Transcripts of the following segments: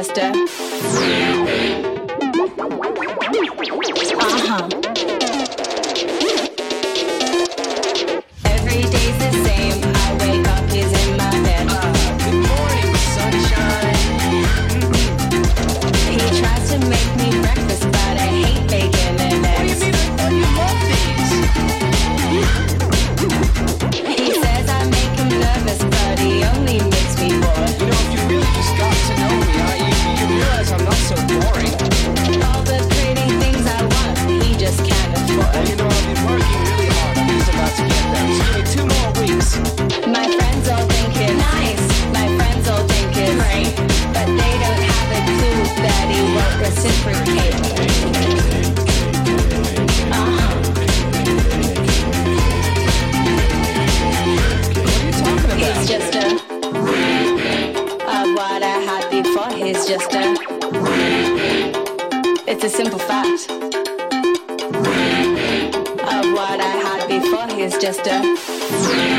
Manchester. of what I had before. He's just a.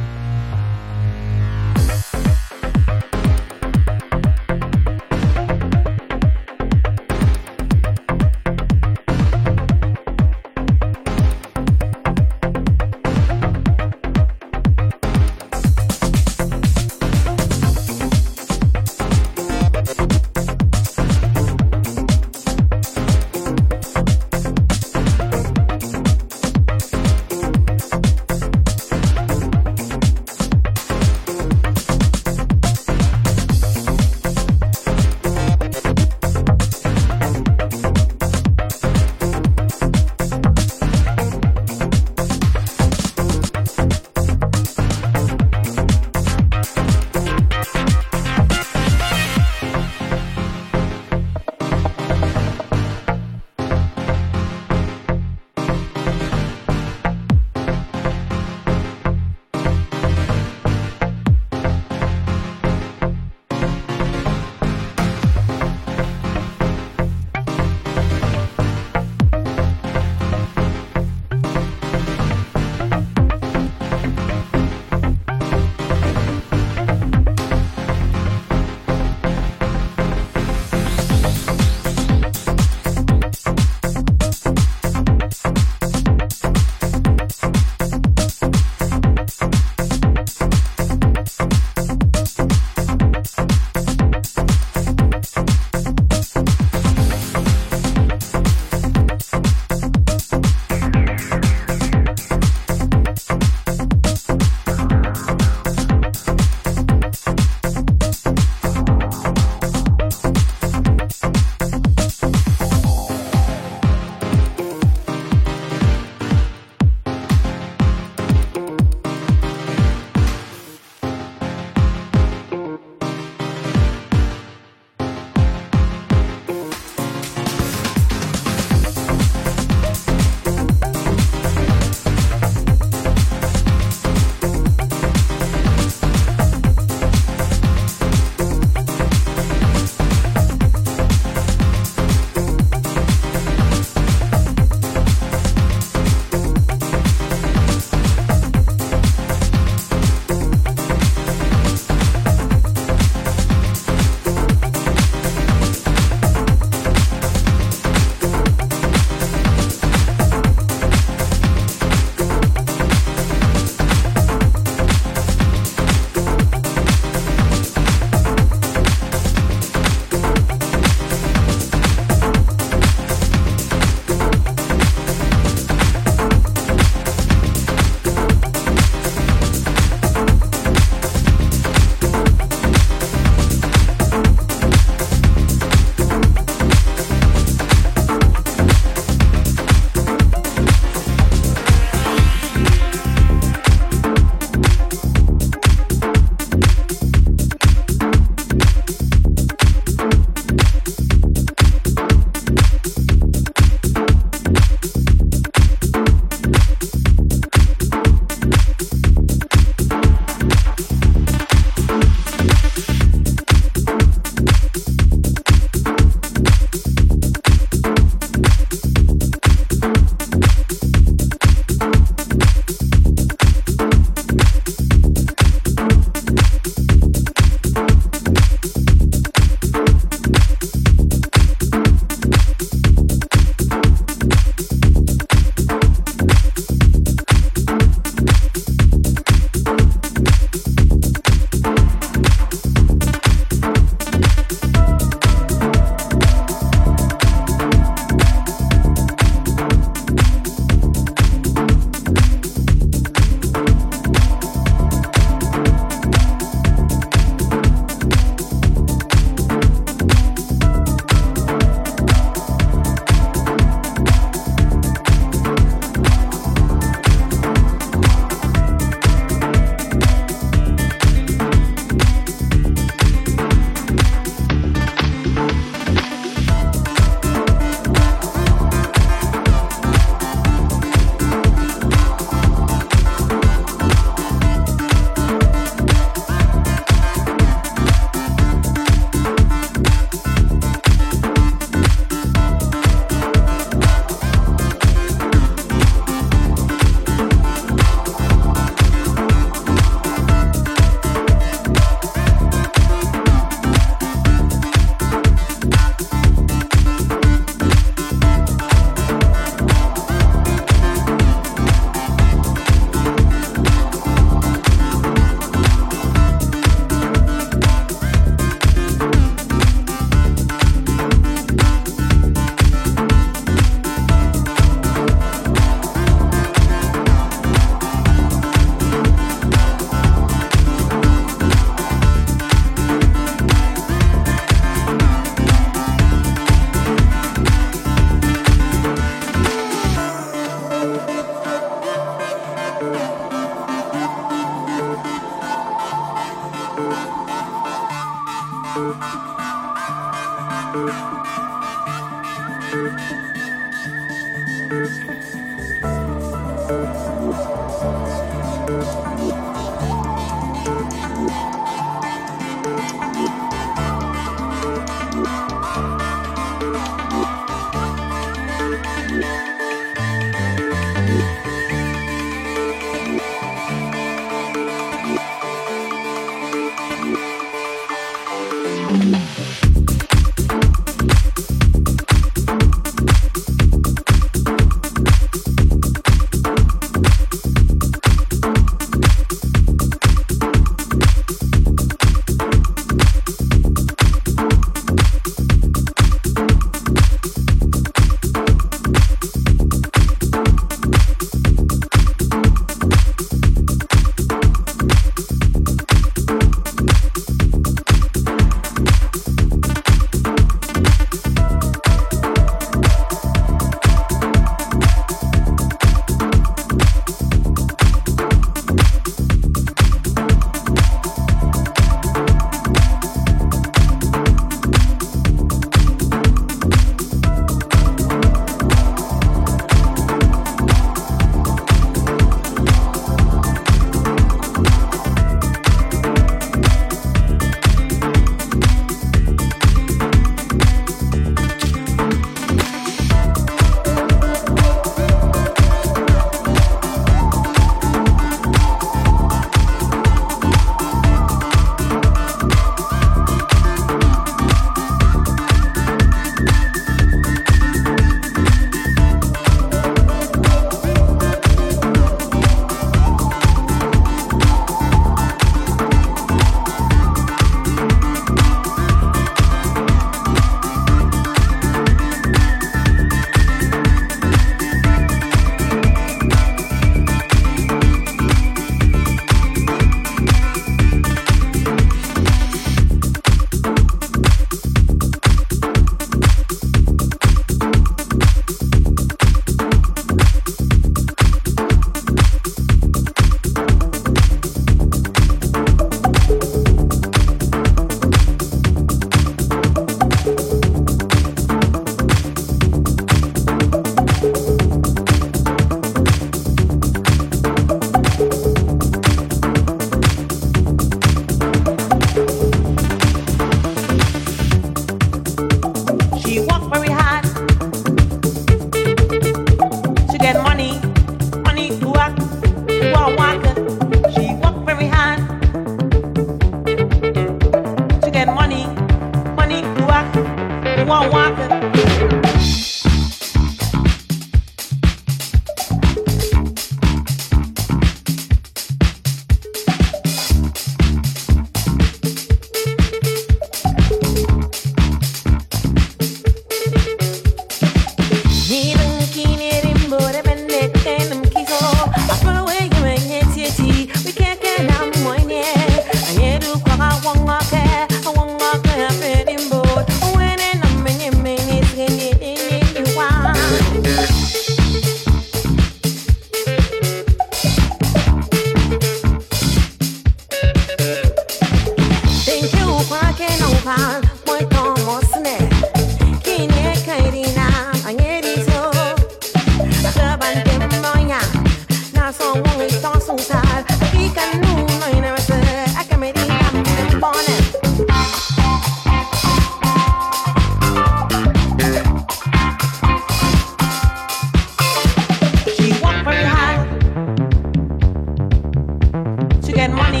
said, money,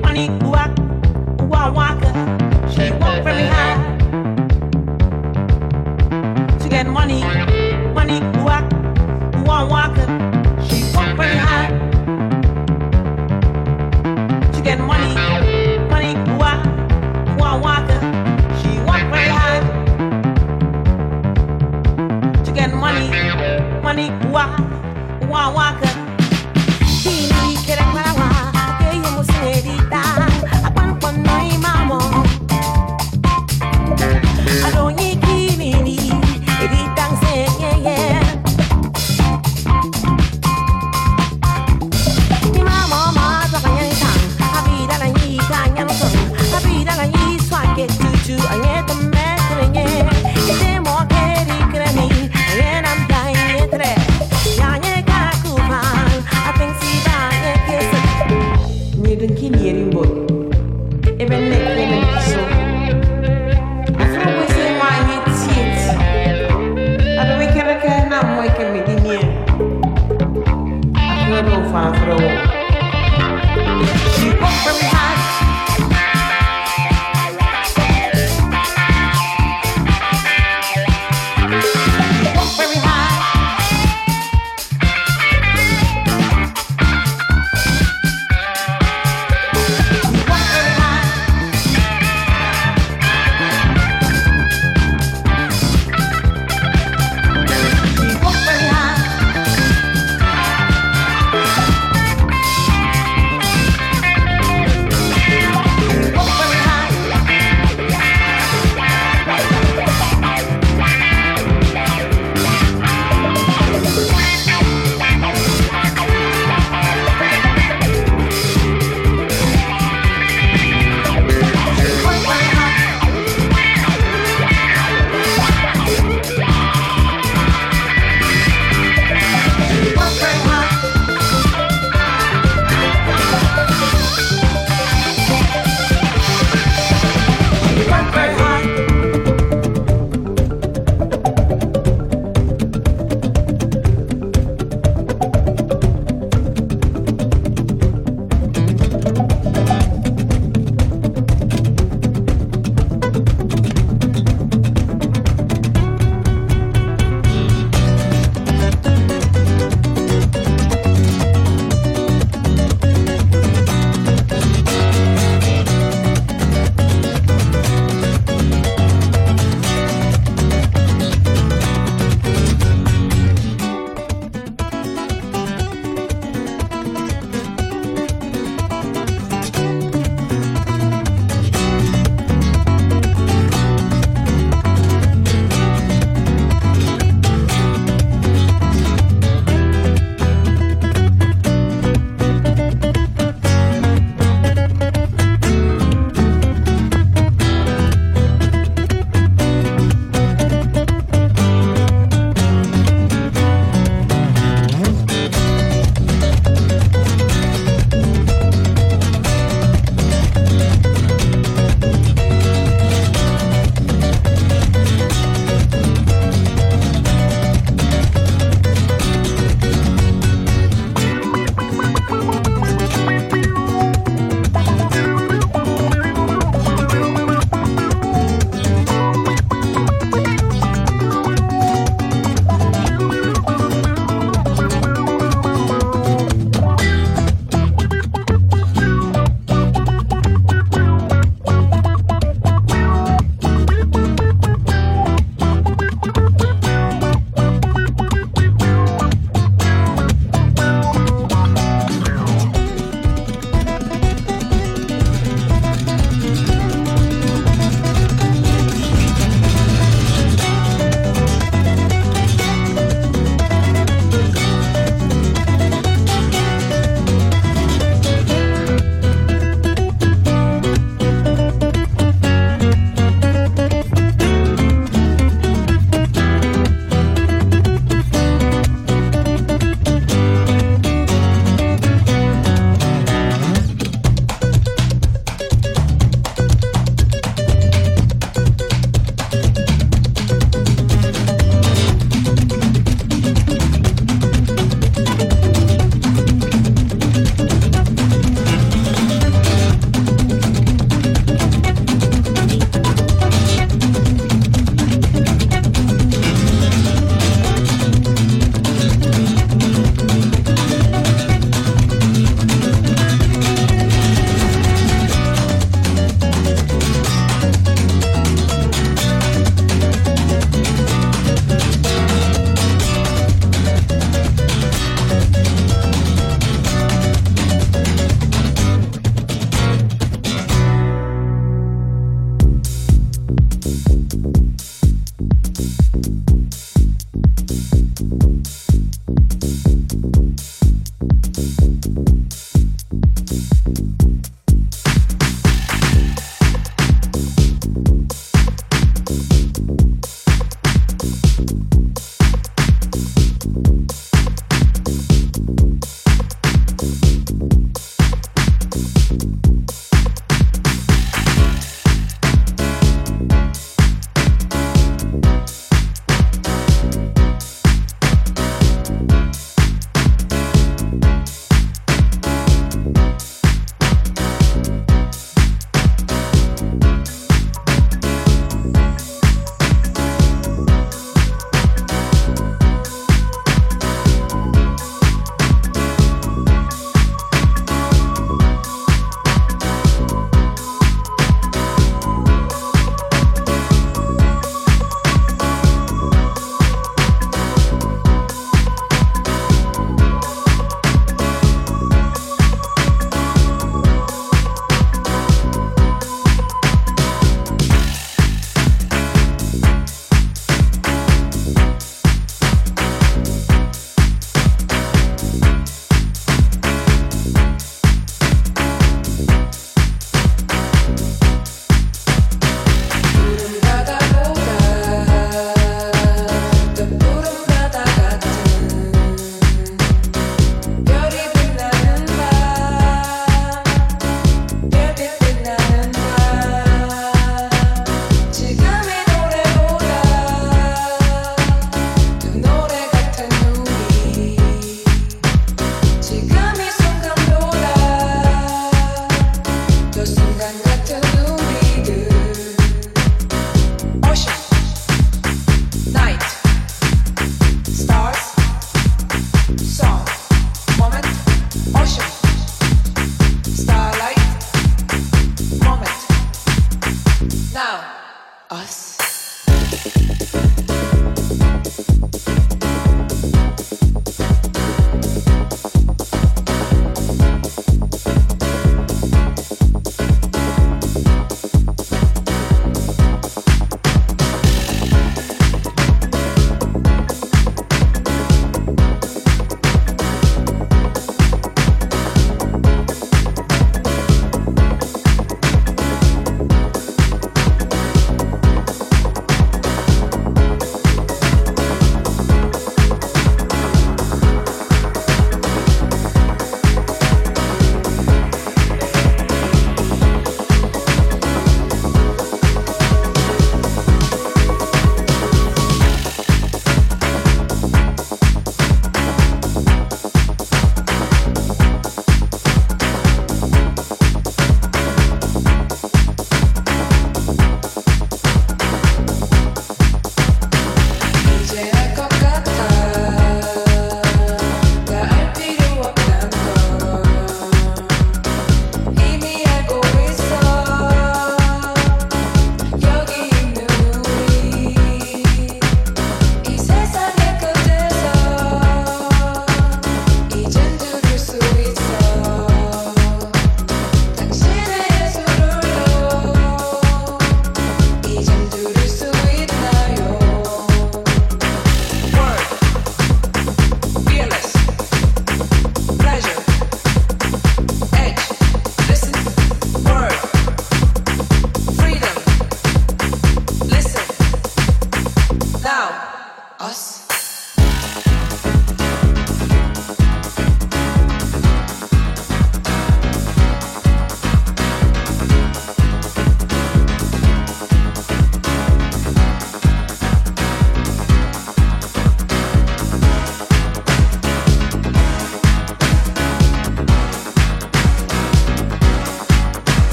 money, guac, guac, guac. She walk very high to get money, money, guac, guac, guac. She walk very high to get money, money, guac, guac, guac. She walked very high to get money, money, guac, guac, guac.